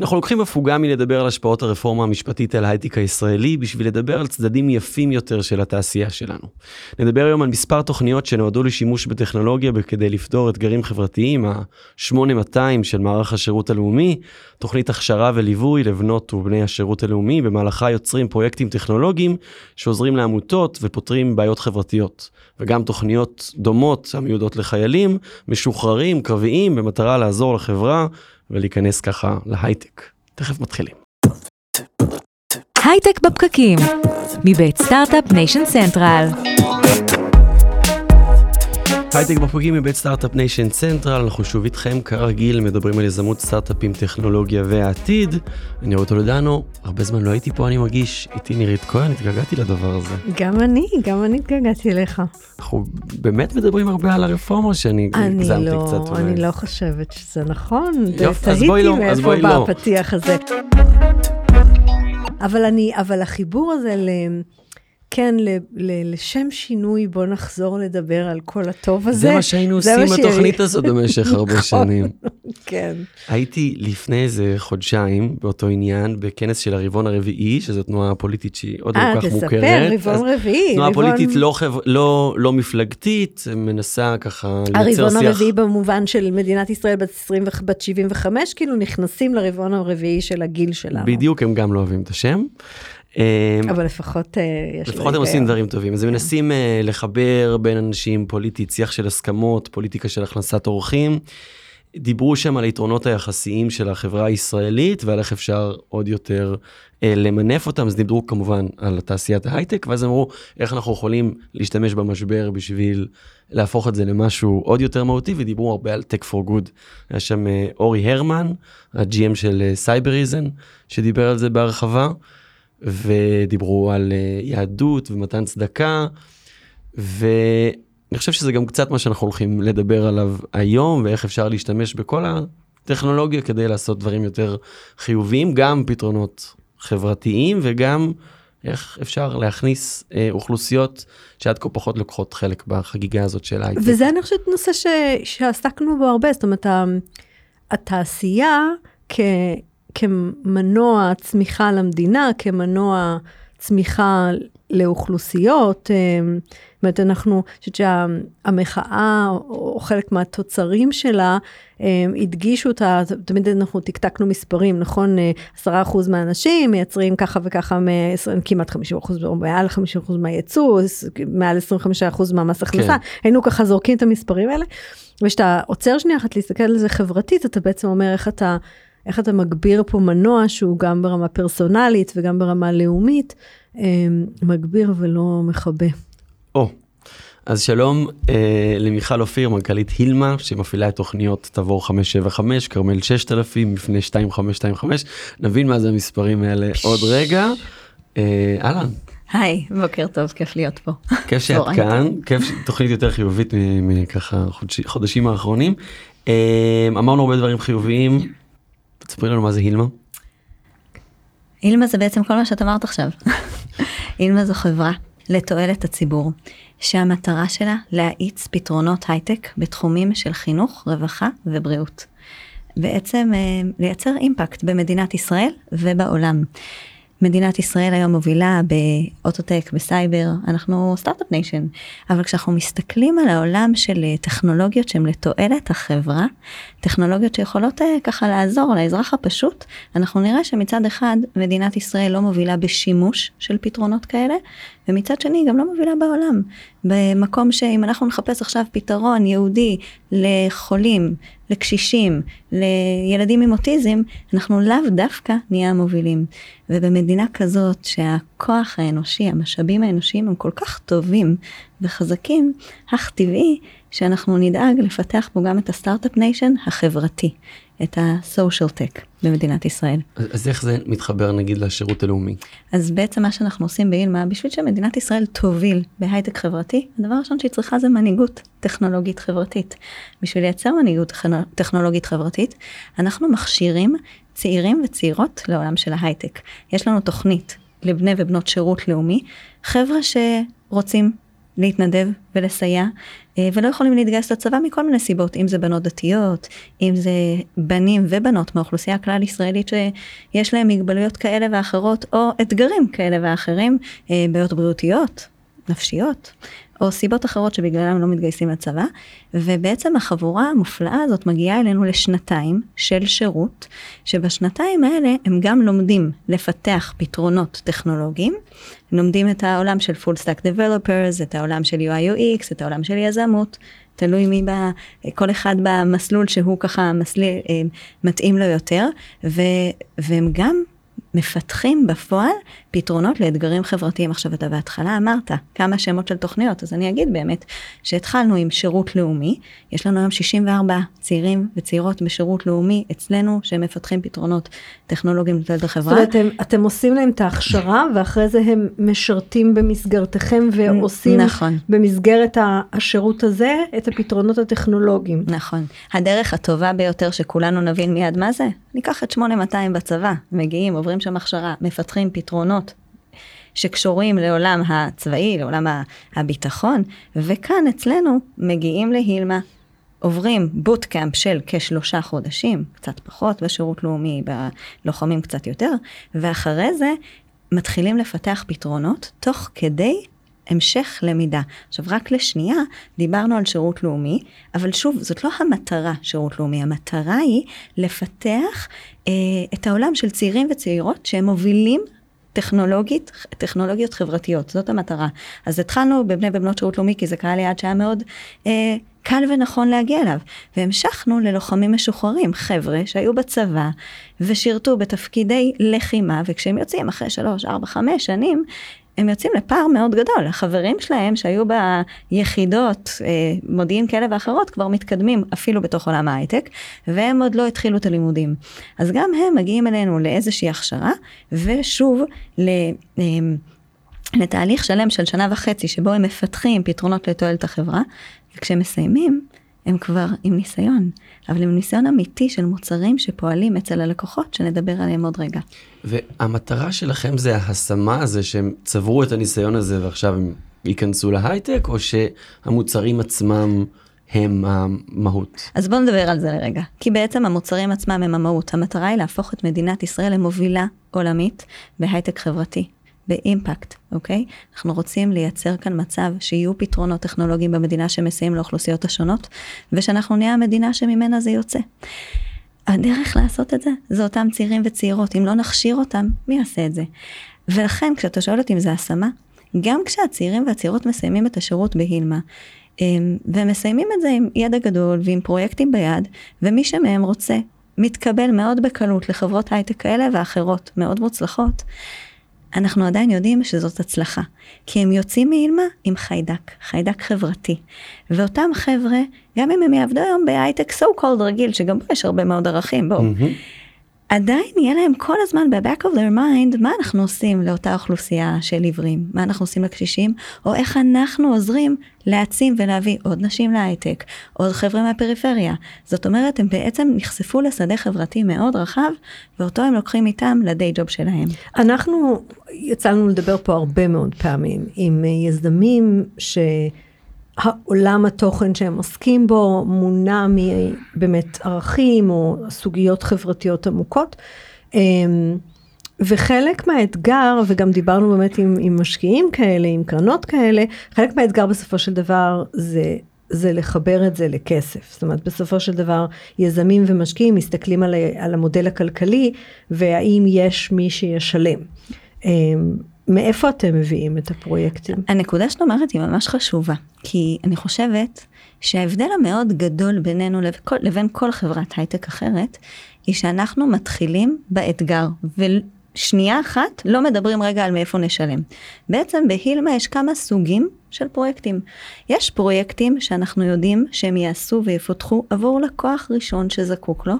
אנחנו לוקחים הפוגה מלדבר על השפעות הרפורמה המשפטית על ההייטק הישראלי בשביל לדבר על צדדים יפים יותר של התעשייה שלנו. נדבר היום על מספר תוכניות שנועדו לשימוש בטכנולוגיה כדי לפתור אתגרים חברתיים, ה-8200 של מערך השירות הלאומי, תוכנית הכשרה וליווי לבנות ובני השירות הלאומי, במהלכה יוצרים פרויקטים טכנולוגיים שעוזרים לעמותות ופותרים בעיות חברתיות, וגם תוכניות דומות המיועדות לחיילים, משוחררים, קרביים, במטרה לעזור לחברה ולהיכנס ככה להייטק. תכף מתחילים. הייטק בפקקים, מבית Start-Up Nation Central. הייטק בפקקים מבית Start-Up Nation Central, אנחנו שוב איתכם כרגיל מדברים על יזמות סטארט-אפים, טכנולוגיה והעתיד. אני רועי טולדנו, הרבה זמן לא הייתי פה, אני מרגיש, איתי נירית כהן, התגעגעתי לדבר הזה. גם אני, גם אני התגעגעתי אליך. אנחנו באמת מדברים הרבה על הרפורמה שאני הגזמתי לא, קצת. אני לא חושבת שזה נכון, יופי, אז בואי לא, אז בואי תהיתי לא. מאיפה בא הפתיח הזה. אבל אני, אבל החיבור הזה ל... כן, לשם שינוי, בוא נחזור לדבר על כל הטוב הזה. זה מה שהיינו עושים בתוכנית הזאת במשך הרבה נכון. שנים. כן. הייתי לפני איזה חודשיים באותו עניין בכנס של הרבעון הרביעי, שזו תנועה פוליטית שהיא עוד אה, לא כל כך מוכרת. תספר, רבעון רביעי. תנועה פוליטית לא. לא, לא מפלגתית, מנסה ככה לייצר הרבעון שיח. הרביעי במובן של מדינת ישראל בת 20 ו- בת 75, כאילו נכנסים לרבעון הרביעי של הגיל שלנו. בדיוק, הם גם לא אוהבים את השם. אה, אבל לפחות אה, יש לפחות הם עושים היגיון. דברים טובים. אז הם מנסים אה, לחבר בין אנשים פוליטית, שיח של הסכמות, פוליטיקה של הכנסת אורחים. דיברו שם על היתרונות היחסיים של החברה הישראלית ועל איך אפשר עוד יותר אה, למנף אותם, אז דיברו כמובן על תעשיית ההייטק, ואז אמרו איך אנחנו יכולים להשתמש במשבר בשביל להפוך את זה למשהו עוד יותר מהותי, ודיברו הרבה על Tech for Good. היה שם אה, אורי הרמן, ה-GM של Cybereason, שדיבר על זה בהרחבה, ודיברו על אה, יהדות ומתן צדקה, ואני חושב שזה גם קצת מה שאנחנו הולכים לדבר עליו היום, ואיך אפשר להשתמש בכל הטכנולוגיה כדי לעשות דברים יותר חיוביים, גם פתרונות חברתיים וגם איך אפשר להכניס אה, אוכלוסיות שעד כה פחות לוקחות חלק בחגיגה הזאת של הייטק. וזה אני חושבת נושא ש... שעסקנו בו הרבה, זאת אומרת, התעשייה כ... כמנוע צמיחה למדינה, כמנוע צמיחה לאוכלוסיות. אה, זאת אומרת, אנחנו, אני חושבת שהמחאה, או חלק מהתוצרים שלה, אה, הדגישו אותה, תמיד אנחנו טקטקנו מספרים, נכון? אה, 10% מהאנשים מייצרים ככה וככה, מ- כמעט 50% או מעל 50% מהייצוא, מעל 25% מהמס הכנסה. כן. היינו ככה זורקים את המספרים האלה, וכשאתה עוצר שנייה אחת להסתכל על זה חברתית, אתה בעצם אומר איך אתה, איך אתה מגביר פה מנוע שהוא גם ברמה פרסונלית וגם ברמה לאומית, אה, מגביר ולא מכבה. או, אז שלום אה, למיכל אופיר, מנכ"לית הילמה, שמפעילה את תוכניות תבור 575, כרמל 6000, מפנה 2525, נבין מה זה המספרים האלה עוד רגע. אה, אהלן, היי, בוקר טוב, כיף להיות פה. כיף שאת כאן, כיף, ש- תוכנית יותר חיובית מככה חודשי- חודשים האחרונים. אה, אמרנו הרבה דברים חיוביים, תספרי לנו מה זה הילמה. אילמה זה בעצם כל מה שאת אמרת עכשיו. הילמה זו חברה לתועלת הציבור, שהמטרה שלה להאיץ פתרונות הייטק בתחומים של חינוך, רווחה ובריאות. בעצם אה, לייצר אימפקט במדינת ישראל ובעולם. מדינת ישראל היום מובילה באוטוטק, בסייבר, אנחנו Start-Up Nation, אבל כשאנחנו מסתכלים על העולם של אה, טכנולוגיות שהן לתועלת החברה, טכנולוגיות שיכולות אה, ככה לעזור לאזרח הפשוט, אנחנו נראה שמצד אחד מדינת ישראל לא מובילה בשימוש של פתרונות כאלה, ומצד שני גם לא מובילה בעולם. במקום שאם אנחנו נחפש עכשיו פתרון ייעודי לחולים, לקשישים, לילדים עם אוטיזם, אנחנו לאו דווקא נהיה המובילים. ובמדינה כזאת שהכוח האנושי, המשאבים האנושיים הם כל כך טובים וחזקים, אך טבעי שאנחנו נדאג לפתח פה גם את ה Start-Up Nation החברתי, את ה-social tech במדינת ישראל. אז, אז איך זה מתחבר נגיד לשירות הלאומי? אז בעצם מה שאנחנו עושים באילמה, בשביל שמדינת ישראל תוביל בהייטק חברתי, הדבר הראשון שהיא צריכה זה מנהיגות טכנולוגית חברתית. בשביל לייצר מנהיגות טכנו- טכנולוגית חברתית, אנחנו מכשירים צעירים וצעירות לעולם של ההייטק. יש לנו תוכנית לבני ובנות שירות לאומי, חבר'ה שרוצים להתנדב ולסייע, אה, ולא יכולים להתגייס לצבא מכל מיני סיבות, אם זה בנות דתיות, אם זה בנים ובנות מהאוכלוסייה הכלל ישראלית שיש להם מגבלויות כאלה ואחרות, או אתגרים כאלה ואחרים, אה, בעיות בריאותיות, נפשיות. או סיבות אחרות שבגללם לא מתגייסים לצבא, ובעצם החבורה המופלאה הזאת מגיעה אלינו לשנתיים של שירות, שבשנתיים האלה הם גם לומדים לפתח פתרונות טכנולוגיים, לומדים את העולם של full stack developers, את העולם של UI UX, את העולם של יזמות, תלוי מי ב... כל אחד במסלול שהוא ככה מסליל, אה, מתאים לו יותר, ו, והם גם מפתחים בפועל פתרונות לאתגרים חברתיים. עכשיו, אתה בהתחלה אמרת כמה שמות של תוכניות, אז אני אגיד באמת שהתחלנו עם שירות לאומי, יש לנו היום 64 צעירים וצעירות בשירות לאומי אצלנו, שהם מפתחים פתרונות טכנולוגיים לתועלת החברה. זאת אומרת, אתם, אתם עושים להם את ההכשרה, ואחרי זה הם משרתים במסגרתכם ועושים נכון. במסגרת השירות הזה את הפתרונות הטכנולוגיים. נכון. הדרך הטובה ביותר שכולנו נבין מיד מה זה, ניקח את 8200 בצבא, מגיעים, עוברים שם הכשרה, מפתחים פתרונות שקשורים לעולם הצבאי, לעולם הביטחון, וכאן אצלנו מגיעים להילמה, עוברים בוטקאמפ של כשלושה חודשים, קצת פחות בשירות לאומי, בלוחמים קצת יותר, ואחרי זה מתחילים לפתח פתרונות תוך כדי המשך למידה. עכשיו, רק לשנייה דיברנו על שירות לאומי, אבל שוב, זאת לא המטרה שירות לאומי, המטרה היא לפתח אה, את העולם של צעירים וצעירות שהם מובילים טכנולוגית, טכנולוגיות חברתיות, זאת המטרה. אז התחלנו בבני ובנות שירות לאומי, כי זה קהל יעד שהיה מאוד אה, קל ונכון להגיע אליו. והמשכנו ללוחמים משוחררים, חבר'ה שהיו בצבא ושירתו בתפקידי לחימה, וכשהם יוצאים אחרי שלוש, ארבע, חמש שנים, הם יוצאים לפער מאוד גדול. החברים שלהם שהיו ביחידות אה, מודיעין כאלה ואחרות כבר מתקדמים אפילו בתוך עולם ההייטק, והם עוד לא התחילו את הלימודים. אז גם הם מגיעים אלינו לאיזושהי הכשרה, ושוב, ל... אה, לתהליך שלם של שנה וחצי שבו הם מפתחים פתרונות לתועלת החברה, וכשהם מסיימים, הם כבר עם ניסיון, אבל עם ניסיון אמיתי של מוצרים שפועלים אצל הלקוחות, שנדבר עליהם עוד רגע. והמטרה שלכם זה ההשמה הזה שהם צברו את הניסיון הזה ועכשיו הם ייכנסו להייטק, או שהמוצרים עצמם הם המהות? אז בואו נדבר על זה לרגע. כי בעצם המוצרים עצמם הם המהות. המטרה היא להפוך את מדינת ישראל למובילה עולמית בהייטק חברתי. באימפקט, אוקיי? אנחנו רוצים לייצר כאן מצב שיהיו פתרונות טכנולוגיים במדינה שמסייעים לאוכלוסיות השונות, ושאנחנו נהיה המדינה שממנה זה יוצא. הדרך לעשות את זה, זה אותם צעירים וצעירות. אם לא נכשיר אותם, מי יעשה את זה? ולכן, כשאתה שואל אותי אם זה השמה, גם כשהצעירים והצעירות מסיימים את השירות בהילמה, והם מסיימים את זה עם ידע גדול ועם פרויקטים ביד, ומי שמהם רוצה, מתקבל מאוד בקלות לחברות הייטק כאלה ואחרות, מאוד מוצלחות, אנחנו עדיין יודעים שזאת הצלחה, כי הם יוצאים מאילמה עם חיידק, חיידק חברתי. ואותם חבר'ה, גם אם הם יעבדו היום בהייטק so called רגיל, שגם בו יש הרבה מאוד ערכים, בואו. Mm-hmm. עדיין יהיה להם כל הזמן ב-back of their mind מה אנחנו עושים לאותה אוכלוסייה של עיוורים, מה אנחנו עושים לקשישים, או איך אנחנו עוזרים להעצים ולהביא עוד נשים להייטק, עוד חבר'ה מהפריפריה. זאת אומרת, הם בעצם נחשפו לשדה חברתי מאוד רחב, ואותו הם לוקחים איתם לדיי ג'וב שלהם. אנחנו יצאנו לדבר פה הרבה מאוד פעמים עם יזמים ש... העולם התוכן שהם עוסקים בו מונע מבאמת ערכים או סוגיות חברתיות עמוקות. אמ, וחלק מהאתגר, וגם דיברנו באמת עם, עם משקיעים כאלה, עם קרנות כאלה, חלק מהאתגר בסופו של דבר זה, זה לחבר את זה לכסף. זאת אומרת, בסופו של דבר יזמים ומשקיעים מסתכלים על, על המודל הכלכלי, והאם יש מי שישלם. מאיפה אתם מביאים את הפרויקטים? הנקודה שאת אומרת היא ממש חשובה, כי אני חושבת שההבדל המאוד גדול בינינו לכל, לבין כל חברת הייטק אחרת, היא שאנחנו מתחילים באתגר, ושנייה אחת לא מדברים רגע על מאיפה נשלם. בעצם בהילמה יש כמה סוגים של פרויקטים. יש פרויקטים שאנחנו יודעים שהם יעשו ויפותחו עבור לקוח ראשון שזקוק לו.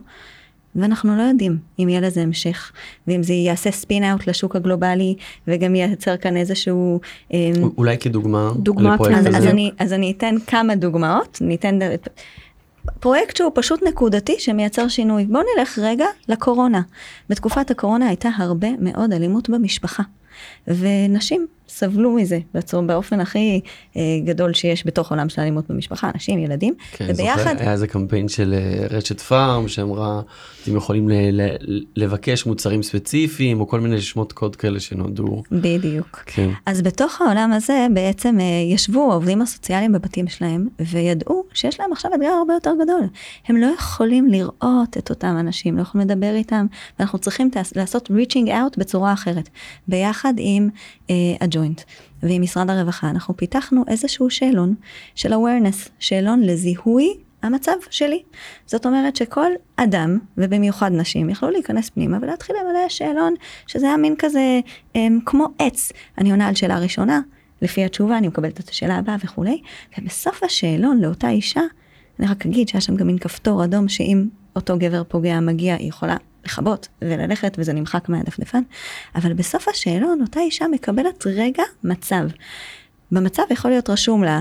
ואנחנו לא יודעים אם יהיה לזה המשך, ואם זה יעשה ספין אאוט לשוק הגלובלי, וגם ייצר כאן איזשהו... אמ, אולי כדוגמה דוגמה לפרויקט אז, הזה. אז, אני, אז אני אתן כמה דוגמאות, ניתן פרויקט שהוא פשוט נקודתי שמייצר שינוי. בואו נלך רגע לקורונה. בתקופת הקורונה הייתה הרבה מאוד אלימות במשפחה. ונשים סבלו מזה בצור, באופן הכי אה, גדול שיש בתוך עולם של אלימות במשפחה, אנשים, ילדים, כן, וביחד, זוכר, היה איזה קמפיין של אה, רשת פארם שאמרה, אתם יכולים ל- ל- לבקש מוצרים ספציפיים, או כל מיני שמות קוד כאלה שנועדו. בדיוק. כן. אז בתוך העולם הזה בעצם אה, ישבו העובדים הסוציאליים בבתים שלהם וידעו שיש להם עכשיו אתגר הרבה יותר גדול. הם לא יכולים לראות את אותם אנשים, לא יכולים לדבר איתם, ואנחנו צריכים לעשות reaching out בצורה אחרת. ביחד עם אה, הג'וינט ועם משרד הרווחה אנחנו פיתחנו איזשהו שאלון של awareness, שאלון לזיהוי המצב שלי. זאת אומרת שכל אדם, ובמיוחד נשים, יכלו להיכנס פנימה ולהתחיל למלא שאלון, שזה היה מין כזה הם, כמו עץ. אני עונה על שאלה ראשונה, לפי התשובה אני מקבלת את השאלה הבאה וכולי, ובסוף השאלון לאותה אישה, אני רק אגיד שהיה שם גם מין כפתור אדום שאם אותו גבר פוגע מגיע, היא יכולה לכבות וללכת וזה נמחק מהדפדפן, אבל בסוף השאלון אותה אישה מקבלת רגע מצב. במצב יכול להיות רשום לה,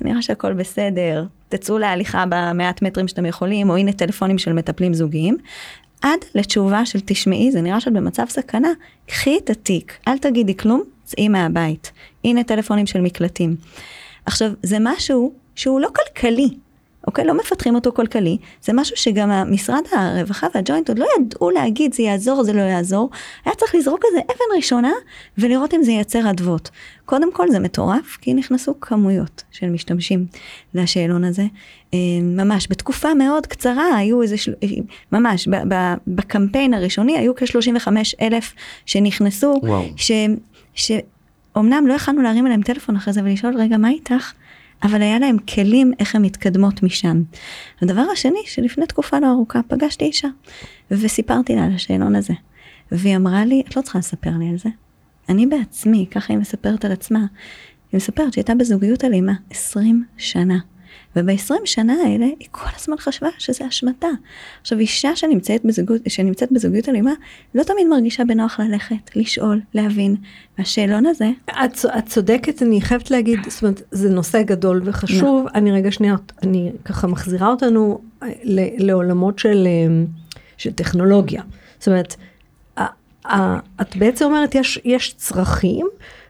נראה שהכל בסדר, תצאו להליכה במעט מטרים שאתם יכולים, או הנה טלפונים של מטפלים זוגיים, עד לתשובה של תשמעי, זה נראה שאת במצב סכנה, קחי את התיק, אל תגידי כלום, צאי מהבית. הנה טלפונים של מקלטים. עכשיו, זה משהו שהוא לא כלכלי, אוקיי? לא מפתחים אותו כלכלי, זה משהו שגם המשרד הרווחה והג'וינט עוד לא ידעו להגיד זה יעזור, זה לא יעזור, היה צריך לזרוק איזה אבן ראשונה ולראות אם זה ייצר אדוות. קודם כל זה מטורף, כי נכנסו כמויות של משתמשים לשאלון הזה. אה, ממש בתקופה מאוד קצרה היו איזה, של... אה, ממש ב- ב- בקמפיין הראשוני היו כ-35 אלף שנכנסו, וואו. ש... שאומנם לא יכלנו להרים אליהם טלפון אחרי זה ולשאול רגע מה איתך? אבל היה להם כלים איך הן מתקדמות משם. הדבר השני, שלפני תקופה לא ארוכה פגשתי אישה, וסיפרתי לה על השאלון הזה. והיא אמרה לי, את לא צריכה לספר לי על זה. אני בעצמי, ככה היא מספרת על עצמה, היא מספרת שהיא הייתה בזוגיות אלימה 20 שנה. וב-20 שנה האלה היא כל הזמן חשבה שזה אשמתה. עכשיו אישה שנמצאת בזוגיות, שנמצאת בזוגיות אלימה לא תמיד מרגישה בנוח ללכת, לשאול, להבין. והשאלון הזה, את, את צודקת, אני חייבת להגיד, זאת אומרת, זה נושא גדול וחשוב. אני רגע שנייה, אני ככה מחזירה אותנו אה, ל- לעולמות של, אה, של טכנולוגיה. זאת אומרת, את בעצם אומרת, יש, יש צרכים,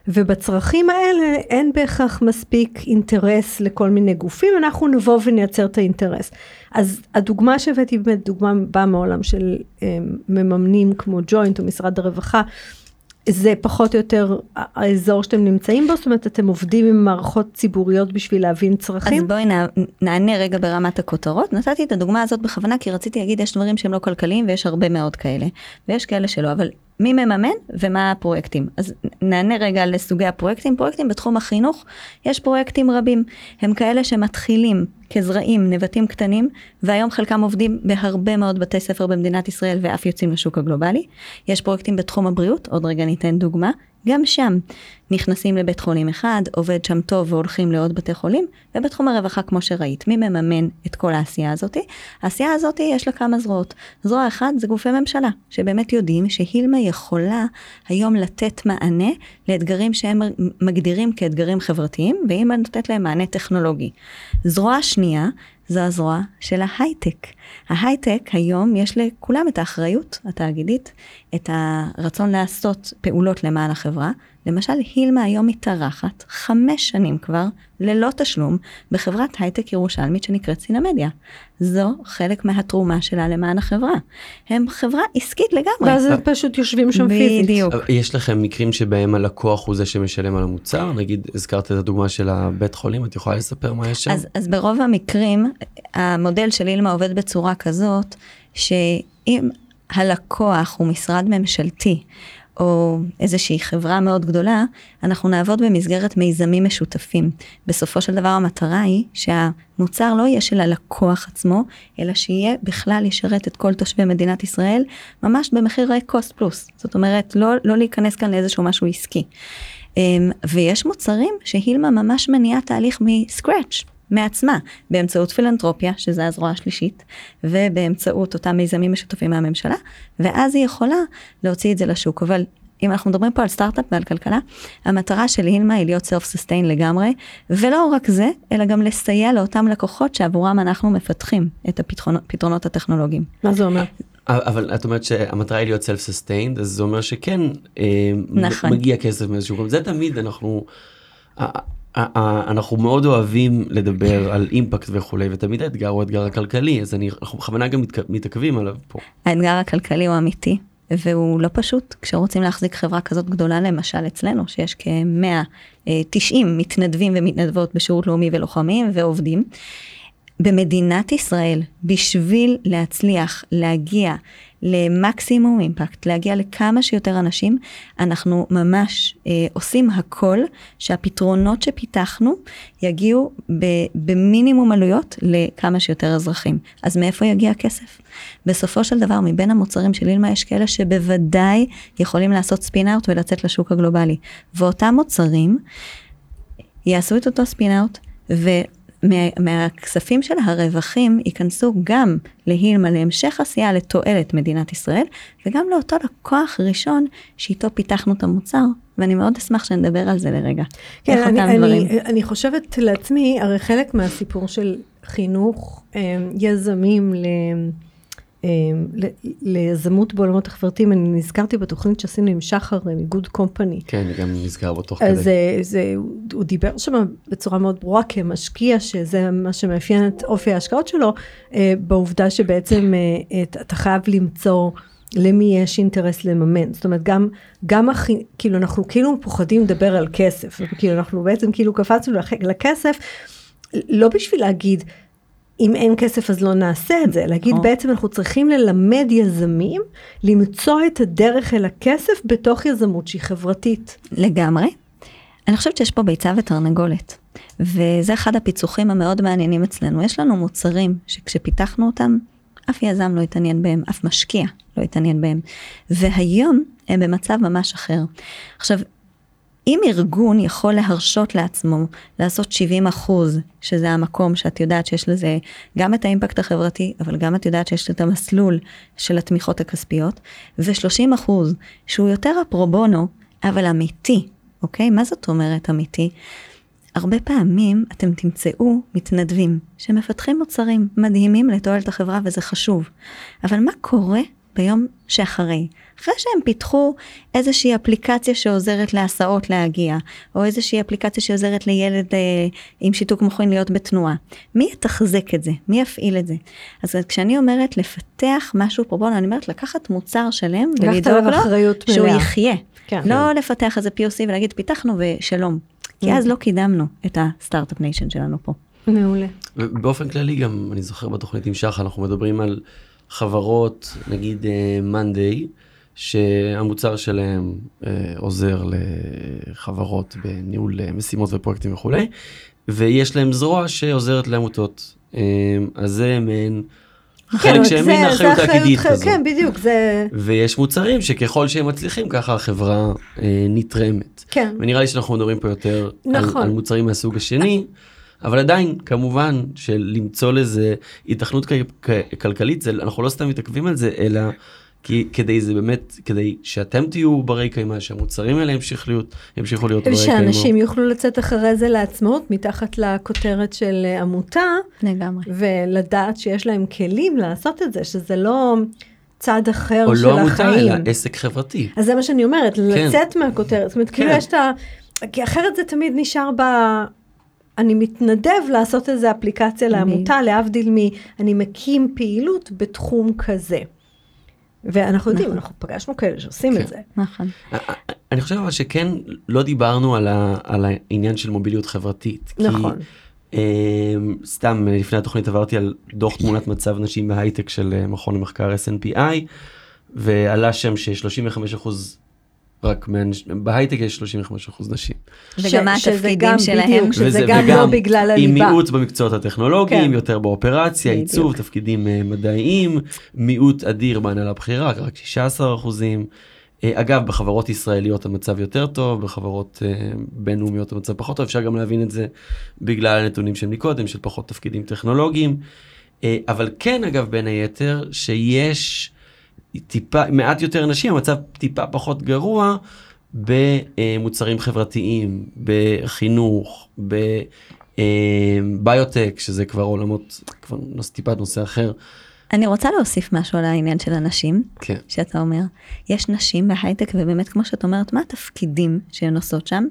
ובצרכים האלה אין בהכרח מספיק אינטרס לכל מיני גופים, אנחנו נבוא ונייצר את האינטרס. אז הדוגמה שהבאתי באמת דוגמה באה מעולם של אה, מממנים כמו ג'וינט או משרד הרווחה. זה פחות או יותר האזור שאתם נמצאים בו? זאת אומרת, אתם עובדים עם מערכות ציבוריות בשביל להבין צרכים? אז בואי נע, נענה רגע ברמת הכותרות. נתתי את הדוגמה הזאת בכוונה כי רציתי להגיד יש דברים שהם לא כלכליים ויש הרבה מאוד כאלה. ויש כאלה שלא, אבל מי מממן ומה הפרויקטים. אז נענה רגע לסוגי הפרויקטים. פרויקטים בתחום החינוך, יש פרויקטים רבים. הם כאלה שמתחילים כזרעים, נבטים קטנים, והיום חלקם עובדים בהרבה מאוד בתי ספר במדינת ישראל ואף יוצאים לשוק הגלובלי. יש פרויקטים בתחום הבריאות, עוד רגע ניתן דוגמה. גם שם נכנסים לבית חולים אחד, עובד שם טוב והולכים לעוד בתי חולים, ובתחום הרווחה כמו שראית, מי מממן את כל העשייה הזאתי? העשייה הזאתי יש לה כמה זרועות. זרוע אחת זה גופי ממשלה, שבאמת יודעים שהילמה יכולה היום לתת מענה לאתגרים שהם מגדירים כאתגרים חברתיים, והיא נותנת להם מענה טכנולוגי. זרוע שנייה זו הזרוע של ההייטק. ההייטק היום יש לכולם את האחריות התאגידית, את הרצון לעשות פעולות למען החברה. למשל, הילמה היום מתארחת חמש שנים כבר, ללא תשלום, בחברת הייטק ירושלמית שנקראת סינמדיה. זו חלק מהתרומה שלה למען החברה. הם חברה עסקית לגמרי. ואז הם פשוט יושבים שם פיזית. בדיוק. יש לכם מקרים שבהם הלקוח הוא זה שמשלם על המוצר? נגיד, הזכרת את הדוגמה של הבית חולים, את יכולה לספר מה יש שם? אז, אז ברוב המקרים, המודל של אילמה עובד בצורה כזאת, שאם הלקוח הוא משרד ממשלתי, או איזושהי חברה מאוד גדולה, אנחנו נעבוד במסגרת מיזמים משותפים. בסופו של דבר המטרה היא שהמוצר לא יהיה של הלקוח עצמו, אלא שיהיה בכלל ישרת את כל תושבי מדינת ישראל, ממש במחירי cost פלוס. זאת אומרת, לא, לא להיכנס כאן לאיזשהו משהו עסקי. אמ, ויש מוצרים שהילמה ממש מניעה תהליך מסקרץ'. מעצמה, באמצעות פילנטרופיה, שזה הזרוע השלישית, ובאמצעות אותם מיזמים משותפים מהממשלה, ואז היא יכולה להוציא את זה לשוק. אבל אם אנחנו מדברים פה על סטארט-אפ ועל כלכלה, המטרה של הילמה היא להיות סלף סוסטיין לגמרי, ולא רק זה, אלא גם לסייע לאותם לקוחות שעבורם אנחנו מפתחים את הפתרונות, הטכנולוגיים. מה זה אומר? אבל את אומרת שהמטרה היא להיות self sustained אז זה אומר שכן אה, נכון. מגיע כסף מאיזשהו מקום זה תמיד אנחנו אנחנו מאוד אוהבים לדבר על אימפקט וכולי ותמיד האתגר הוא האתגר הכלכלי אז אני אנחנו בכוונה גם מתעכבים עליו פה. האתגר הכלכלי הוא אמיתי, והוא לא פשוט כשרוצים להחזיק חברה כזאת גדולה, למשל אצלנו, שיש כ-190 מתנדבים ומתנדבות בשירות לאומי ולוחמים ועובדים. במדינת ישראל, בשביל להצליח להגיע למקסימום אימפקט, להגיע לכמה שיותר אנשים, אנחנו ממש אה, עושים הכל שהפתרונות שפיתחנו יגיעו ב, במינימום עלויות לכמה שיותר אזרחים. אז מאיפה יגיע הכסף? בסופו של דבר, מבין המוצרים של אילמה יש כאלה שבוודאי יכולים לעשות ספין-אאוט ולצאת לשוק הגלובלי. ואותם מוצרים יעשו את אותו ומהכספים של הרווחים ייכנסו גם להילמה להמשך עשייה לתועלת מדינת ישראל, וגם לאותו לקוח ראשון שאיתו פיתחנו את המוצר, ואני מאוד אשמח שנדבר על זה לרגע. כן, איך אני, אותם דברים. אני, אני חושבת לעצמי, הרי חלק מהסיפור של חינוך אה, יזמים ל... ל- ליזמות בעולמות החברתיים, אני נזכרתי בתוכנית שעשינו עם שחר אה, מגוד קומפני. כן אני גם נזכר בו תוך אז כדי. זה, זה, הוא דיבר שם בצורה מאוד ברורה כמשקיע, שזה מה שמאפיין את אופי ההשקעות שלו, אה, בעובדה שבעצם אה, את- אתה חייב למצוא למי יש אינטרס לממן. זאת אומרת, גם, גם הכי, כאילו אנחנו כאילו פוחדים לדבר על כסף, כאילו אנחנו בעצם כאילו קפצנו לכסף, לא בשביל להגיד, אם אין כסף אז לא נעשה את זה, להגיד נכון. בעצם אנחנו צריכים ללמד יזמים למצוא את הדרך אל הכסף בתוך יזמות שהיא חברתית. לגמרי. אני חושבת שיש פה ביצה ותרנגולת, וזה אחד הפיצוחים המאוד מעניינים אצלנו. יש לנו מוצרים שכשפיתחנו אותם, אף יזם לא התעניין בהם, אף משקיע לא התעניין בהם, והיום הם במצב ממש אחר. עכשיו, אם ארגון יכול להרשות לעצמו לעשות 70 אחוז, שזה המקום שאת יודעת שיש לזה גם את האימפקט החברתי, אבל גם את יודעת שיש את המסלול של התמיכות הכספיות, ו-30 אחוז שהוא יותר הפרובונו, אבל אמיתי, אוקיי? מה זאת אומרת אמיתי? הרבה פעמים אתם תמצאו מתנדבים שמפתחים מוצרים מדהימים לתועלת החברה וזה חשוב. אבל מה קורה ביום שאחרי? אחרי שהם פיתחו איזושהי אפליקציה שעוזרת להסעות להגיע, או איזושהי אפליקציה שעוזרת לילד אה, עם שיתוק מוחין להיות בתנועה. מי יתחזק את זה? מי יפעיל את זה? אז כשאני אומרת לפתח משהו פרובונו, אני אומרת לקחת מוצר שלם ולדאוג לו אחריות שהוא מלאה. יחיה. כן. לא לפתח איזה POC ולהגיד פיתחנו ושלום. כי אז לא קידמנו את ה Start-Up Nation שלנו פה. מעולה. באופן כללי גם אני זוכר בתוכנית עם שחר אנחנו מדברים על חברות נגיד monday שהמוצר שלהם אה, עוזר לחברות בניהול אה, משימות ופרויקטים וכולי ויש להם זרוע שעוזרת לעמותות אה, אז זה מעין חלק כן, שהם זה- מין זה אחריות תאגידית כזו. כן, בדיוק, זה... ויש מוצרים שככל שהם מצליחים ככה החברה אה, נתרמת. כן. ונראה לי שאנחנו מדברים פה יותר נכון. על, על מוצרים מהסוג השני, אבל עדיין כמובן שלמצוא לזה כ- כלכלית זה אנחנו לא סתם מתעכבים על זה אלא כי כדי זה באמת כדי שאתם תהיו ברי קיימא שהמוצרים האלה ימשיכו להיות ימשיכו להיות ברי קיימא. שאנשים יוכלו לצאת אחרי זה לעצמאות מתחת לכותרת של עמותה, לגמרי. ולדעת שיש להם כלים לעשות את זה, שזה לא צד אחר או של לא עמותה החיים. אלא עסק חברתי. אז זה מה שאני אומרת, לצאת מהכותרת, זאת אומרת, כאילו כן. יש את ה... כי אחרת זה תמיד נשאר ב... אני מתנדב לעשות איזה אפליקציה לעמותה, להבדיל מ... אני מקים פעילות בתחום כזה. ואנחנו יודעים, אנחנו פגשנו כאלה שעושים כן. את זה. נכון. אני חושב אבל שכן לא דיברנו על, ה, על העניין של מוביליות חברתית. נכון. כי, אה, סתם אה, לפני התוכנית עברתי על דוח תמונת מצב נשים בהייטק של אה, מכון המחקר SNPI ועלה שם ש-35% רק מהנש... בהייטק יש 35% נשים. וגם מה התפקידים שלהם. בדיוק, שזה גם לא בגלל עם הליבה. מיעוט במקצועות הטכנולוגיים, כן. יותר באופרציה, בדיוק. עיצוב, תפקידים אה, מדעיים, מיעוט אדיר בהנהלה בכירה, רק 16 אחוזים. אה, אגב, בחברות ישראליות המצב יותר טוב, בחברות אה, בינלאומיות המצב פחות טוב, אפשר גם להבין את זה בגלל הנתונים של מקודם, של פחות תפקידים טכנולוגיים. אבל כן, אגב, בין היתר, שיש טיפה, מעט יותר נשים, המצב טיפה פחות גרוע במוצרים חברתיים, בחינוך, בביוטק, שזה כבר עולמות, כבר טיפה נושא אחר, אני רוצה להוסיף משהו על העניין של הנשים, כן. שאתה אומר. יש נשים בהייטק, ובאמת, כמו שאת אומרת, מה התפקידים שהן עושות שם,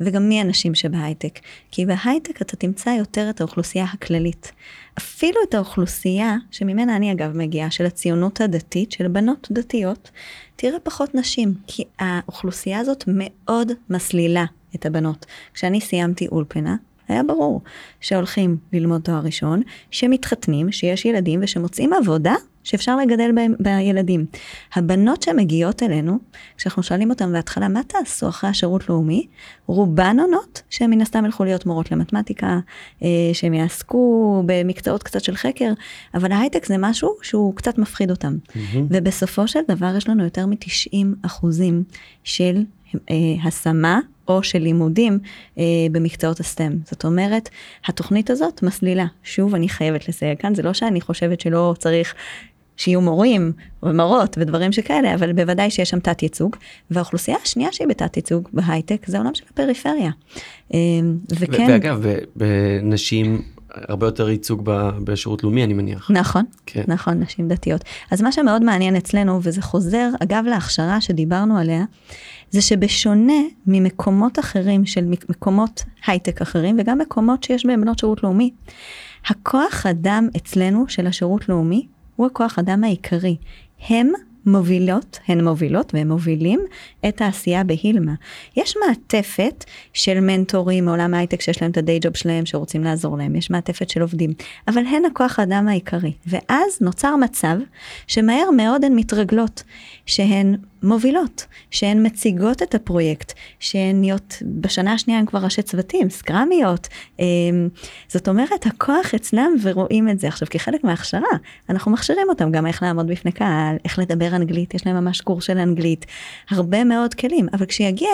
וגם מי הנשים שבהייטק. כי בהייטק אתה תמצא יותר את האוכלוסייה הכללית. אפילו את האוכלוסייה, שממנה אני אגב מגיעה, של הציונות הדתית, של בנות דתיות, תראה פחות נשים, כי האוכלוסייה הזאת מאוד מסלילה את הבנות. כשאני סיימתי אולפנה, היה ברור שהולכים ללמוד תואר ראשון, שמתחתנים, שיש ילדים ושמוצאים עבודה שאפשר לגדל בהם בילדים. הבנות שמגיעות אלינו, כשאנחנו שואלים אותן בהתחלה, מה תעשו אחרי השירות לאומי? רובן עונות שהן מן הסתם ילכו להיות מורות למתמטיקה, אה, שהן יעסקו במקצועות קצת של חקר, אבל ההייטק זה משהו שהוא קצת מפחיד אותם. ובסופו של דבר יש לנו יותר מ-90 אחוזים של אה, השמה או של לימודים אה, במקצועות הסטם. זאת אומרת, התוכנית הזאת מסלילה. שוב, אני חייבת לסייג כאן, זה לא שאני חושבת שלא צריך שיהיו מורים ומורות ודברים שכאלה, אבל בוודאי שיש שם תת ייצוג. והאוכלוסייה השנייה שהיא בתת ייצוג בהייטק זה העולם של הפריפריה. אה, וכן... ואגב, בנשים הרבה יותר ייצוג בשירות לאומי, אני מניח. נכון, כן. נכון, נשים דתיות. אז מה שמאוד מעניין אצלנו, וזה חוזר, אגב, להכשרה שדיברנו עליה, זה שבשונה ממקומות אחרים, של מק- מקומות הייטק אחרים, וגם מקומות שיש בהם בנות שירות לאומי, הכוח אדם אצלנו של השירות לאומי הוא הכוח אדם העיקרי. הם מובילות, הן מובילות והם מובילים את העשייה בהילמה. יש מעטפת של מנטורים מעולם ההייטק שיש להם את הדיי ג'וב שלהם שרוצים לעזור להם, יש מעטפת של עובדים, אבל הן הכוח האדם העיקרי. ואז נוצר מצב שמהר מאוד הן מתרגלות, שהן מובילות, שהן מציגות את הפרויקט, שהן נהיות, בשנה השנייה הן כבר ראשי צוותים, סקרמיות. אמ, זאת אומרת, הכוח אצלם ורואים את זה. עכשיו, כחלק מההכשרה, אנחנו מכשירים אותם גם איך לעמוד בפני קהל, איך לדבר אנגלית, יש להם ממש קורס של אנגלית, הרבה מאוד כלים. אבל כשיגיע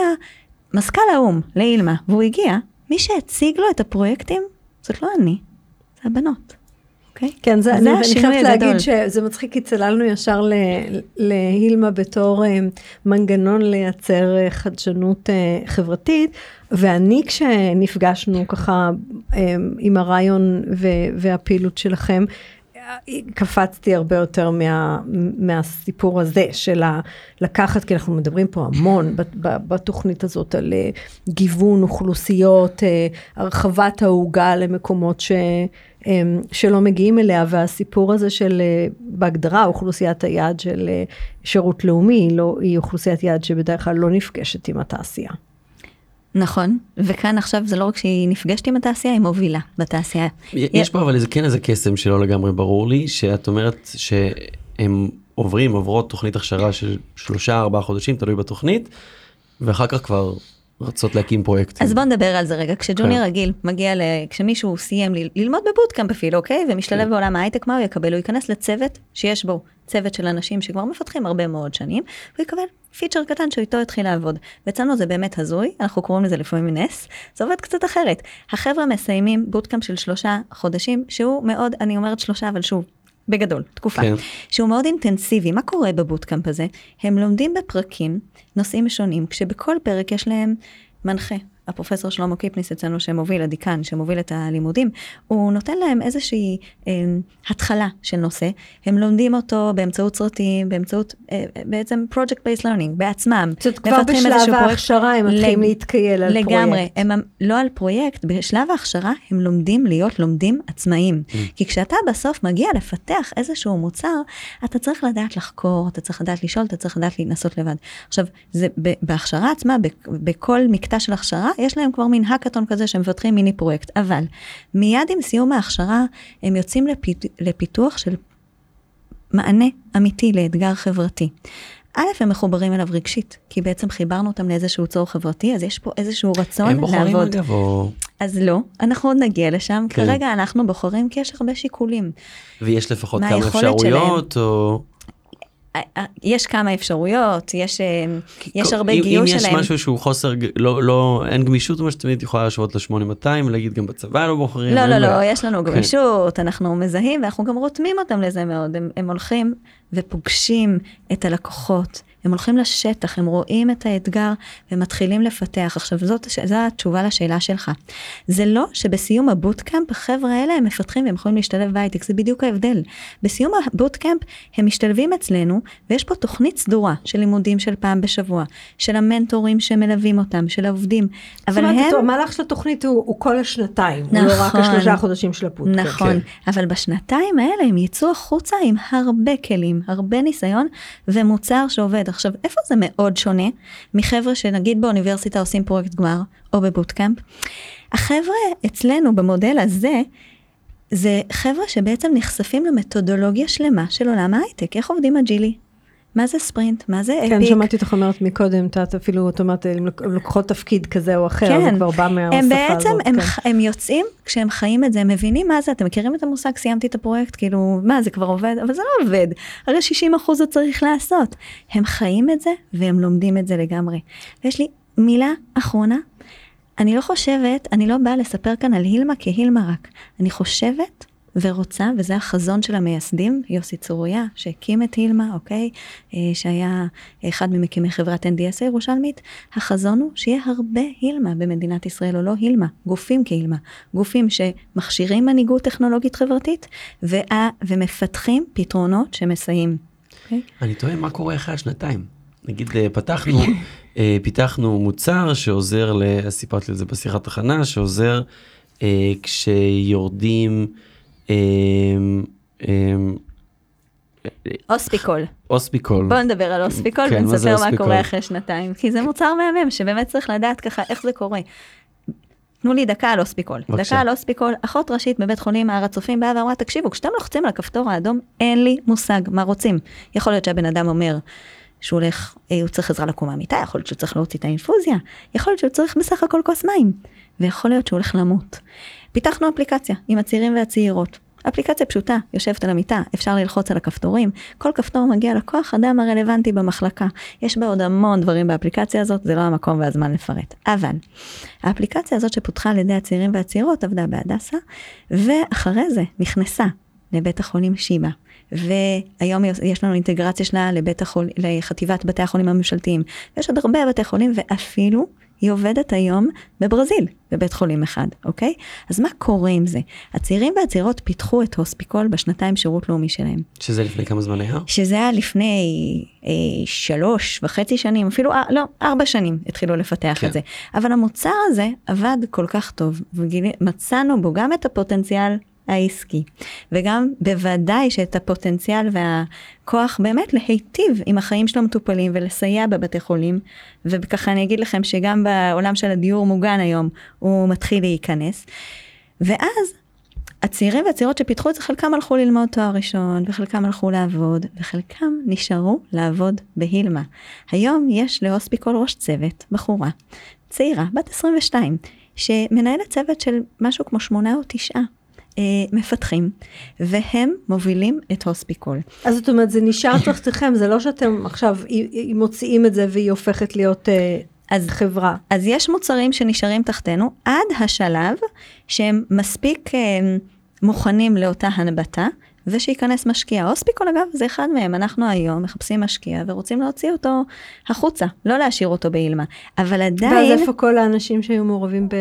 מזכ"ל האו"ם לאילמה, והוא הגיע, מי שהציג לו את הפרויקטים, זאת לא אני, זה הבנות. אוקיי? כן, זה, זה אני, אני השינוי חייבת הגדול. להגיד שזה מצחיק, כי צללנו ישר ל, להילמה בתור אה, מנגנון לייצר אה, חדשנות אה, חברתית, ואני כשנפגשנו ככה עם הרעיון ו, והפעילות שלכם, קפצתי הרבה יותר מה, מהסיפור הזה של ה- לקחת, כי אנחנו מדברים פה המון בתוכנית הזאת על אה, גיוון אוכלוסיות, אה, הרחבת העוגה למקומות ש, שלא מגיעים אליה, והסיפור הזה של, אה, בהגדרה, אוכלוסיית היעד של שירות לאומי, לא, היא אוכלוסיית יעד שבדרך כלל לא נפגשת עם התעשייה. נכון, וכאן עכשיו זה לא רק שהיא נפגשת עם התעשייה, היא מובילה בתעשייה. יש פה אבל איזה כן איזה קסם שלא לגמרי ברור לי, שאת אומרת שהם עוברים, עוברות תוכנית הכשרה של שלושה ארבעה חודשים, תלוי בתוכנית, ואחר כך כבר רצות להקים פרויקטים. אז בוא נדבר על זה רגע. כש junior כן. רגיל מגיע, ל... כשמישהו סיים ל... ללמוד ב bootcamp אפילו, אוקיי? ומשתלב כן. בעולם ההייטק, מה הוא יקבל? הוא ייכנס לצוות שיש בו צוות של אנשים שכבר מפתחים הרבה מאוד שנים, הוא יקבל feature קטן שאיתו התחיל לעבוד. ואצלנו זה באמת הזוי, אנחנו קוראים לזה לפעמים נס, זה עובד קצת אחרת. החבר'ה מסיימים bootcamp של שלושה חודשים, שהוא מאוד, אני אומרת שלושה, אבל שוב, בגדול, תקופה, כן. שהוא מאוד אינטנסיבי. מה קורה בבוטקאמפ הזה? הם לומדים בפרקים נושאים שונים, כשבכל פרק יש להם מנחה. הפרופסור שלמה קיפניס אצלנו שמוביל, הדיקן שמוביל את הלימודים, הוא נותן להם איזושהי אה, התחלה של נושא, הם לומדים אותו באמצעות סרטים, באמצעות אה, בעצם project based learning, בעצמם. זאת אומרת, כבר בשלב. ההכשרה הם מתחילים להתקייל על לגמרי, פרויקט. הם לא על פרויקט, בשלב ההכשרה הם לומדים להיות לומדים עצמאיים. Mm. כי כשאתה בסוף מגיע לפתח איזשהו מוצר, אתה צריך לדעת לחקור, אתה צריך לדעת לשאול, אתה צריך לדעת לנסות לבד. עכשיו, זה בהכשרה עצמה, בכל מקטע של הכשרה, יש להם כבר מין האקתון כזה שהם מפתחים מיני פרויקט, אבל מיד עם סיום ההכשרה, הם יוצאים לפית, לפיתוח של מענה אמיתי לאתגר חברתי. א', הם מחוברים אליו רגשית, כי בעצם חיברנו אותם לאיזשהו צורך חברתי, אז יש פה איזשהו רצון הם בוחרים לעבוד. אגב, או... אז לא, אנחנו עוד נגיע לשם, כן. כרגע אנחנו בוחרים כי יש הרבה שיקולים. ויש לפחות מה כמה אפשרויות, או... אה, אה, יש כמה אפשרויות, יש, אה, יש הרבה אם, גיוס אם יש שלהם. משהו שהוא חוסר, לא, לא, אין גמישות, מה שתמיד יכולה להשוות ל-8200, ולהגיד גם בצבא לא בוחרים. לא, לא, לא, בעיה. יש לנו גמישות, אנחנו מזהים ואנחנו גם רותמים אותם לזה מאוד. הם, הם הולכים ופוגשים את הלקוחות, הם הולכים לשטח, הם רואים את האתגר ומתחילים לפתח. עכשיו, זאת, זו התשובה לשאלה שלך. זה לא שבסיום ה bootcamp, החבר'ה האלה הם מפתחים והם יכולים להשתלב בהייטק, זה בדיוק ההבדל. בסיום ה bootcamp הם משתלבים אצלנו, ויש פה תוכנית סדורה של לימודים של פעם בשבוע, של המנטורים שמלווים אותם, של העובדים. אבל אבל זאת אומרת, הם... המהלך של התוכנית הוא, הוא כל השנתיים, הוא לא רק נכון. השלושה חודשים של ה bootcamp. נכון, כן. אבל בשנתיים האלה הם יצאו החוצה עם הרבה כלים, הרבה ניסיון ומוצר שעובד. עכשיו, איפה זה מאוד שונה מחבר'ה שנגיד באוניברסיטה עושים פרויקט גמר או ב bootcamp? החבר'ה אצלנו במודל הזה, זה חבר'ה שבעצם נחשפים למתודולוגיה שלמה של עולם ההייטק, איך עובדים agile י, מה זה ספרינט, מה זה epic. כן, שמעתי אותך אומרת מקודם, את אפילו, את אומרת, הם לוק- לוקחות תפקיד כזה או אחר, זה כבר בא מהשפה הם הזאת. בעצם, הם, כן. הם יוצאים, כשהם חיים את זה, הם מבינים מה זה, אתם מכירים את המושג סיימתי את הפרויקט, כאילו, מה, זה כבר עובד? אבל זה לא עובד, הרי 60 אחוז זה צריך לעשות. הם חיים את זה, והם לומדים את זה לגמרי. ויש לי מילה אחרונה, אני לא חושבת, אני לא באה לספר כאן על הילמה כהילמה רק, אני חושבת ורוצה, וזה החזון של המייסדים, יוסי צוריה, שהקים את הילמה, אוקיי? אה, שהיה אחד ממקימי חברת NDS הירושלמית, החזון הוא שיהיה הרבה הילמה במדינת ישראל, או לא הילמה, גופים כהילמה, גופים שמכשירים מנהיגות טכנולוגית חברתית, וה, ומפתחים פתרונות שמסייעים. אוקיי? אני תוהה מה קורה אחרי השנתיים. נגיד אה, פתחנו, אה, פיתחנו מוצר שעוזר, סיפרתי על זה בשיחת הכנה, שעוזר כשיורדים אוספיקול. אוספיקול. בוא נדבר על אוספיקול כן, מה ונספר מה אוספיקול? קורה אחרי שנתיים, כי זה מוצר מהמם שבאמת צריך לדעת ככה איך זה קורה. תנו לי דקה על אוספיקול. בבקשה. דקה על אוספיקול, אחות ראשית בבית חולים הר הצופים באה ואמרה, תקשיבו, כשאתם לוחצים על הכפתור האדום, אין לי מושג מה רוצים. יכול להיות שהבן אדם אומר שהוא הולך, אה, הוא צריך עזרה לקום מהמיטה, יכול להיות שהוא צריך להוציא את האינפוזיה, יכול להיות שהוא צריך בסך הכל כוס מים, ויכול להיות שהוא הולך למות. פיתחנו אפליקציה עם הצעירים והצעירות. אפליקציה פשוטה, יושבת על המיטה, אפשר ללחוץ על הכפתורים, כל כפתור מגיע לכוח אדם הרלוונטי במחלקה. יש בה עוד המון דברים באפליקציה הזאת, זה לא המקום והזמן לפרט. אבל, האפליקציה הזאת שפותחה על ידי הצעירים והצעירות עבדה בהדסה, ואחרי זה נכנסה לבית החולים שיבא. והיום יש לנו אינטגרציה שלה לבית החול... לחטיבת בתי החולים הממשלתיים. ויש עוד הרבה בתי חולים, ואפילו היא עובדת היום בברזיל, בבית חולים אחד, אוקיי? אז מה קורה עם זה? הצעירים והצעירות פיתחו את הוספיקול בשנתיים שירות לאומי שלהם. שזה לפני כמה זמן היה? שזה היה לפני אה, שלוש וחצי שנים, אפילו, אה, לא, ארבע שנים התחילו לפתח כן. את זה. אבל המוצר הזה עבד כל כך טוב, ומצאנו בו גם את הפוטנציאל העסקי, וגם בוודאי שאת הפוטנציאל והכוח באמת להיטיב עם החיים של המטופלים ולסייע בבתי חולים, וככה אני אגיד לכם שגם בעולם של הדיור מוגן היום הוא מתחיל להיכנס. ואז הצעירים והצעירות שפיתחו את זה, חלקם הלכו ללמוד תואר ראשון, וחלקם הלכו לעבוד, וחלקם נשארו לעבוד בהילמה. היום יש להוספיקול ראש צוות, בחורה, צעירה, בת 22, שמנהלת צוות של משהו כמו שמונה או תשעה. אה, מפתחים, והם מובילים את הוספיקול. אז זאת אומרת, זה נשאר תחתיכם, זה לא שאתם עכשיו מוציאים את זה והיא הופכת להיות אה, אז חברה. אז יש מוצרים שנשארים תחתנו עד השלב שהם מספיק אה, מוכנים לאותה הנבטה, ושייכנס משקיע. אוספיקול אגב זה אחד מהם, אנחנו היום מחפשים משקיע ורוצים להוציא אותו החוצה, לא להשאיר אותו באילמה. אבל ואז עדיין, איפה כל האנשים שהיו מעורבים ב-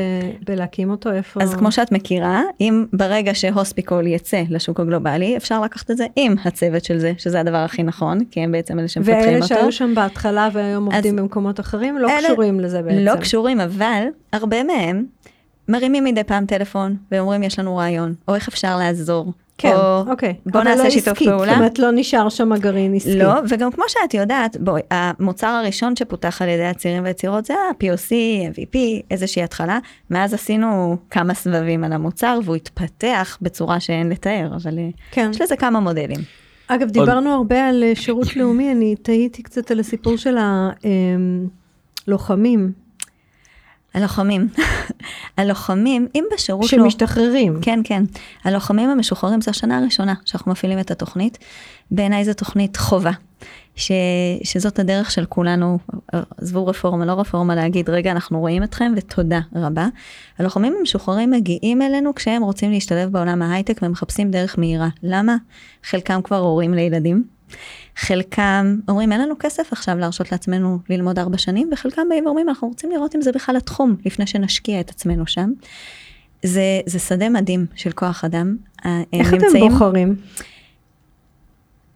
בלהקים אותו? איפה? אז כמו שאת מכירה, אם ברגע שהוספיקול יצא לשוק הגלובלי, אפשר לקחת את זה עם הצוות של זה, שזה הדבר הכי נכון, כי הם בעצם אלה שמפתחים אותו. ואלה שהיו שם בהתחלה והיום אז- עובדים במקומות אחרים, לא אלה- קשורים לזה בעצם. לא קשורים, אבל הרבה מהם מרימים מדי פעם טלפון ואומרים יש לנו רעיון, או איך אפשר לעזור. כן, או אוקיי. בוא נעשה לא שיתוף עסקית, פעולה. זאת אומרת, לא נשאר שם גרעין עסקי. לא, וגם כמו שאת יודעת, בואי, המוצר הראשון שפותח על ידי הצעירים והצעירות זה ה-POC, MVP, איזושהי התחלה. מאז עשינו כמה סבבים על המוצר והוא התפתח בצורה שאין לתאר, אבל אה, כן. יש לזה כמה מודלים. אגב, דיברנו הרבה על אה, שירות לאומי, אני תהיתי קצת על הסיפור של הלוחמים הלוחמים, הלוחמים, אם בשירות לא... שמשתחררים. כן, כן. הלוחמים המשוחררים זו השנה הראשונה שאנחנו מפעילים את התוכנית. בעיניי זו תוכנית חובה. ש, שזאת הדרך של כולנו, עזבו רפורמה, לא רפורמה, להגיד, רגע, אנחנו רואים אתכם ותודה רבה. הלוחמים המשוחררים מגיעים אלינו כשהם רוצים להשתלב בעולם ההייטק ומחפשים דרך מהירה. למה? חלקם כבר הורים לילדים, חלקם אומרים אין לנו כסף עכשיו להרשות לעצמנו ללמוד ארבע שנים, וחלקם באים ואומרים אנחנו רוצים לראות אם זה בכלל התחום לפני שנשקיע את עצמנו שם. זה, זה שדה מדהים של כוח אדם. אה, איך הם אתם בוחרים?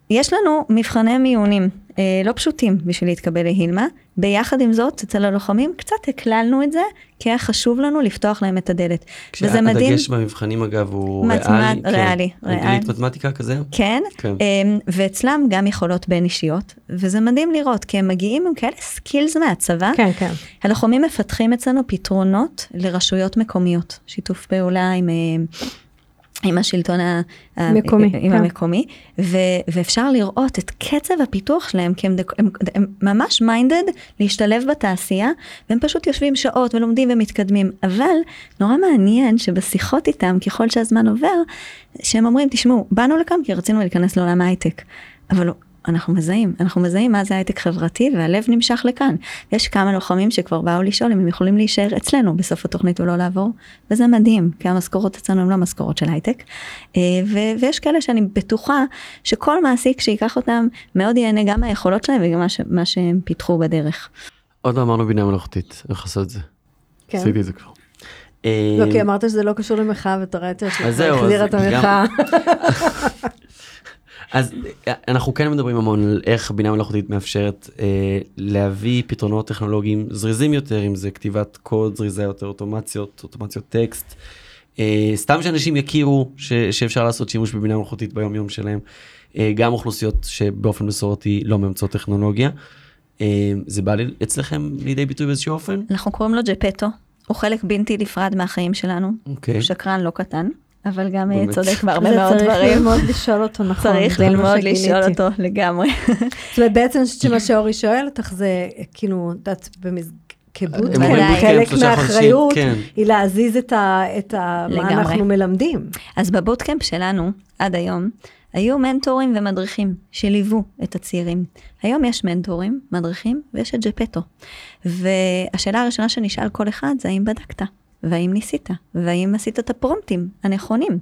יש לנו מבחני מיונים אה, לא פשוטים בשביל להתקבל להילמה. ביחד עם זאת, אצל הלוחמים קצת הקללנו את זה, כי היה חשוב לנו לפתוח להם את הדלת. וזה מדהים. כשהדגש במבחנים אגב הוא מתמט- ריאלי. כן. ריאלי. אנגלית מתמטיקה כזה? כן, כן. אמ, ואצלם גם יכולות בין אישיות, וזה מדהים לראות, כי הם מגיעים עם כאלה סקילס מהצבא. כן, כן. הלוחמים מפתחים אצלנו פתרונות לרשויות מקומיות, שיתוף פעולה עם, אה, עם השלטון ה- ה- מקומי, עם כן. המקומי, ו, ואפשר לראות את קצב הפיתוח שלהם, כי הם, דק- הם, הם ממש minded להשתלב בתעשייה, והם פשוט יושבים שעות ולומדים ומתקדמים, אבל נורא מעניין שבשיחות איתם, ככל שהזמן עובר, שהם אומרים, תשמעו, באנו לכאן כי רצינו להיכנס לעולם ההייטק, אבל אנחנו מזהים, אנחנו מזהים מה זה הייטק חברתי והלב נמשך לכאן. יש כמה לוחמים שכבר באו לשאול אם הם יכולים להישאר אצלנו בסוף התוכנית ולא לעבור, וזה מדהים, כי המשכורות אצלנו הן לא משכורות של הייטק. אה, ו- ויש כאלה שאני בטוחה שכל מעסיק שיקח אותם מאוד ייהנה גם מהיכולות שלהם וגם מה, ש- מה שהם פיתחו בדרך. עוד לא אמרנו בינה מלאכותית, איך לעשות את זה? כן. עשיתי את זה כבר. לא, אה, כי אמרת שזה לא קשור למחאה, ואתה ראית אז את המחאה. אז אה, אנחנו כן מדברים המון על איך בינה מלאכותית מאפשרת אה, להביא פתרונות טכנולוגיים זריזים יותר, אם זה כתיבת קוד זריזה יותר, אוטומציות, אוטומציות טקסט. אה, סתם שאנשים יכירו ש, שאפשר לעשות שימוש בבינה מלאכותית ביום יום שלהם. אה, גם אוכלוסיות שבאופן מסורתי לא מאמצות טכנולוגיה. אה, זה בא אצלכם לידי ביטוי באיזשהו אופן? אנחנו קוראים לו ג'פטו, הוא חלק בלתי נפרד מהחיים שלנו, אוקיי. הוא שקרן לא קטן, אבל גם אה, באמת. צודק בהרבה זה מאוד צריך דברים. ללמוד לשאול אותו נכון. צריך ללמוד. לשאול אותו לגמרי. זאת אומרת, בעצם אני חושבת שמה שאורי שואל אותך זה, כאילו, את יודעת, כבוטקאמפ, אומרים חלק מהאחריות כן. היא להזיז את ה... את ה... מה. אנחנו מלמדים. אז בבוטקאמפ שלנו, עד היום, היו מנטורים ומדריכים שליוו את הצעירים. היום יש מנטורים, מדריכים, ויש את ג'פטו. והשאלה הראשונה שנשאל כל אחד זה האם בדקת, והאם ניסית, והאם עשית את הפרומפטים הנכונים.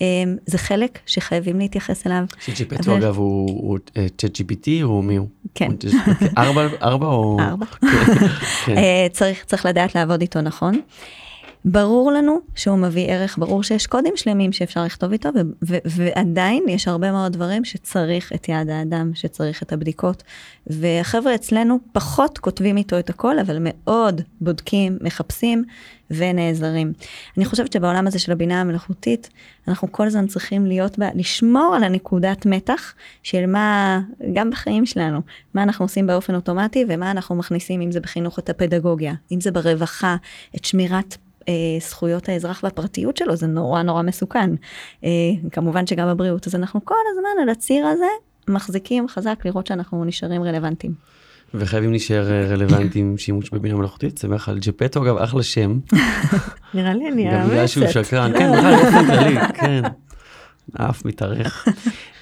אמ, זה חלק שחייבים להתייחס אליו. שג'יפטו אבל- אגב הוא צ'אט GPT או מי הוא? כן. הוא? ארבע או? ארבע. כן. אה, צריך, צריך לדעת לעבוד איתו נכון. ברור לנו שהוא מביא ערך, ברור שיש קודים שלמים שאפשר לכתוב איתו, ועדיין יש הרבה מאוד דברים שצריך את יד האדם, שצריך את הבדיקות. והחבר'ה אצלנו פחות כותבים איתו את הכל, אבל מאוד בודקים, מחפשים ונעזרים. אני חושבת שבעולם הזה של הבינה המלאכותית, אנחנו כל הזמן צריכים להיות בה, לשמור על הנקודת מתח של מה, גם בחיים שלנו, מה אנחנו עושים באופן אוטומטי ומה אנחנו מכניסים, אם זה בחינוך את הפדגוגיה, אם זה ברווחה, את שמירת זכויות האזרח והפרטיות שלו, זה נורא נורא מסוכן. אה, כמובן שגם בבריאות, אז אנחנו כל הזמן על הציר הזה מחזיקים חזק לראות שאנחנו נשארים רלוונטיים. וחייבים להישאר אה, רלוונטיים שימוש בבינה מלאכותית, שמח על ג'פטו אגב אחלה שם, נראה לי אני גם בגלל שהוא. שקרן, כן, בכלל באופן כללי, כן, אף מתארך.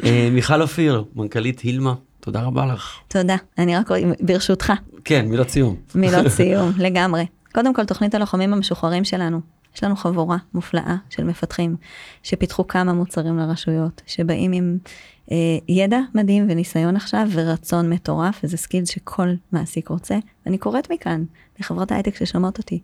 אה, מיכל אופיר, מנכ"לית הילמה, תודה רבה לך. תודה, אני רק, ברשותך, כן, מילות סיום. מילות סיום, לגמרי. קודם כל, תוכנית הלוחמים המשוחררים שלנו. יש לנו חבורה מופלאה של מפתחים שפיתחו כמה מוצרים לרשויות, שבאים עם אה, ידע מדהים וניסיון עכשיו ורצון מטורף, וזה skill שכל מעסיק רוצה. ואני קוראת מכאן לחברות ההייטק ששומעות אותי,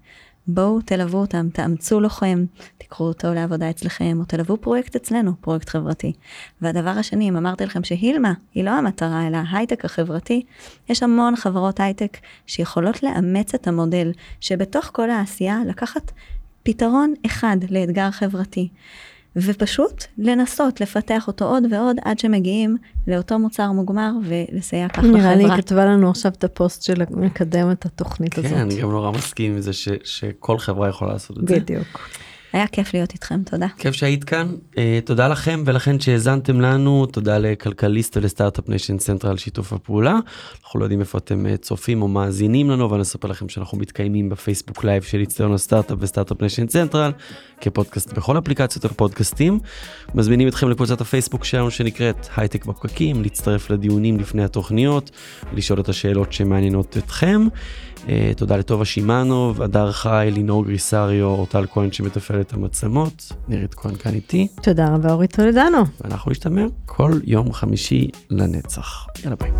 בואו תלוו אותם, תאמצו לוחם, תיקחו אותו לעבודה אצלכם, או תלוו פרויקט אצלנו, פרויקט חברתי. והדבר השני, אם אמרתי לכם שהילמה היא לא המטרה, אלא ההייטק החברתי, יש המון חברות הייטק שיכולות לאמץ את המודל, שבתוך כל העשייה לקחת פתרון אחד לאתגר חברתי. ופשוט לנסות לפתח אותו עוד ועוד עד שמגיעים לאותו מוצר מוגמר ולסייע כך לחברה. נראה לי היא כתבה לנו עכשיו את הפוסט של מקדם את התוכנית הזאת. כן, אני גם נורא מסכים עם זה ש- שכל חברה יכולה לעשות את זה. בדיוק. היה כיף להיות איתכם, תודה. כיף שהיית כאן, אה, תודה לכם ולכן שהאזנתם לנו, תודה לכלכליסט ול Start-Up Nation Central על שיתוף הפעולה. אנחנו לא יודעים איפה אתם אה, צופים או מאזינים לנו, אבל נספר לכם שאנחנו מתקיימים ב Facebook Live של איצטדיון הסטארט-אפ ו Start-Up Nation Central, כפודקאסט בכל אפליקציות הפודקאסטים. מזמינים אתכם לקבוצת הפייסבוק שלנו שנקראת הייטק בפקקים, להצטרף לדיונים לפני התוכניות, לשאול את השאלות שמעניינות אתכם. אה, תודה לטובה שמאנוב, הדר חי, לינור גריסריו, אורטל כהן שמתפעל את המצלמות, נירית כהן כאן איתי, תודה רבה אורית טולדנו. ואנחנו נשתמע כל יום חמישי לנצח. יאללה ביי.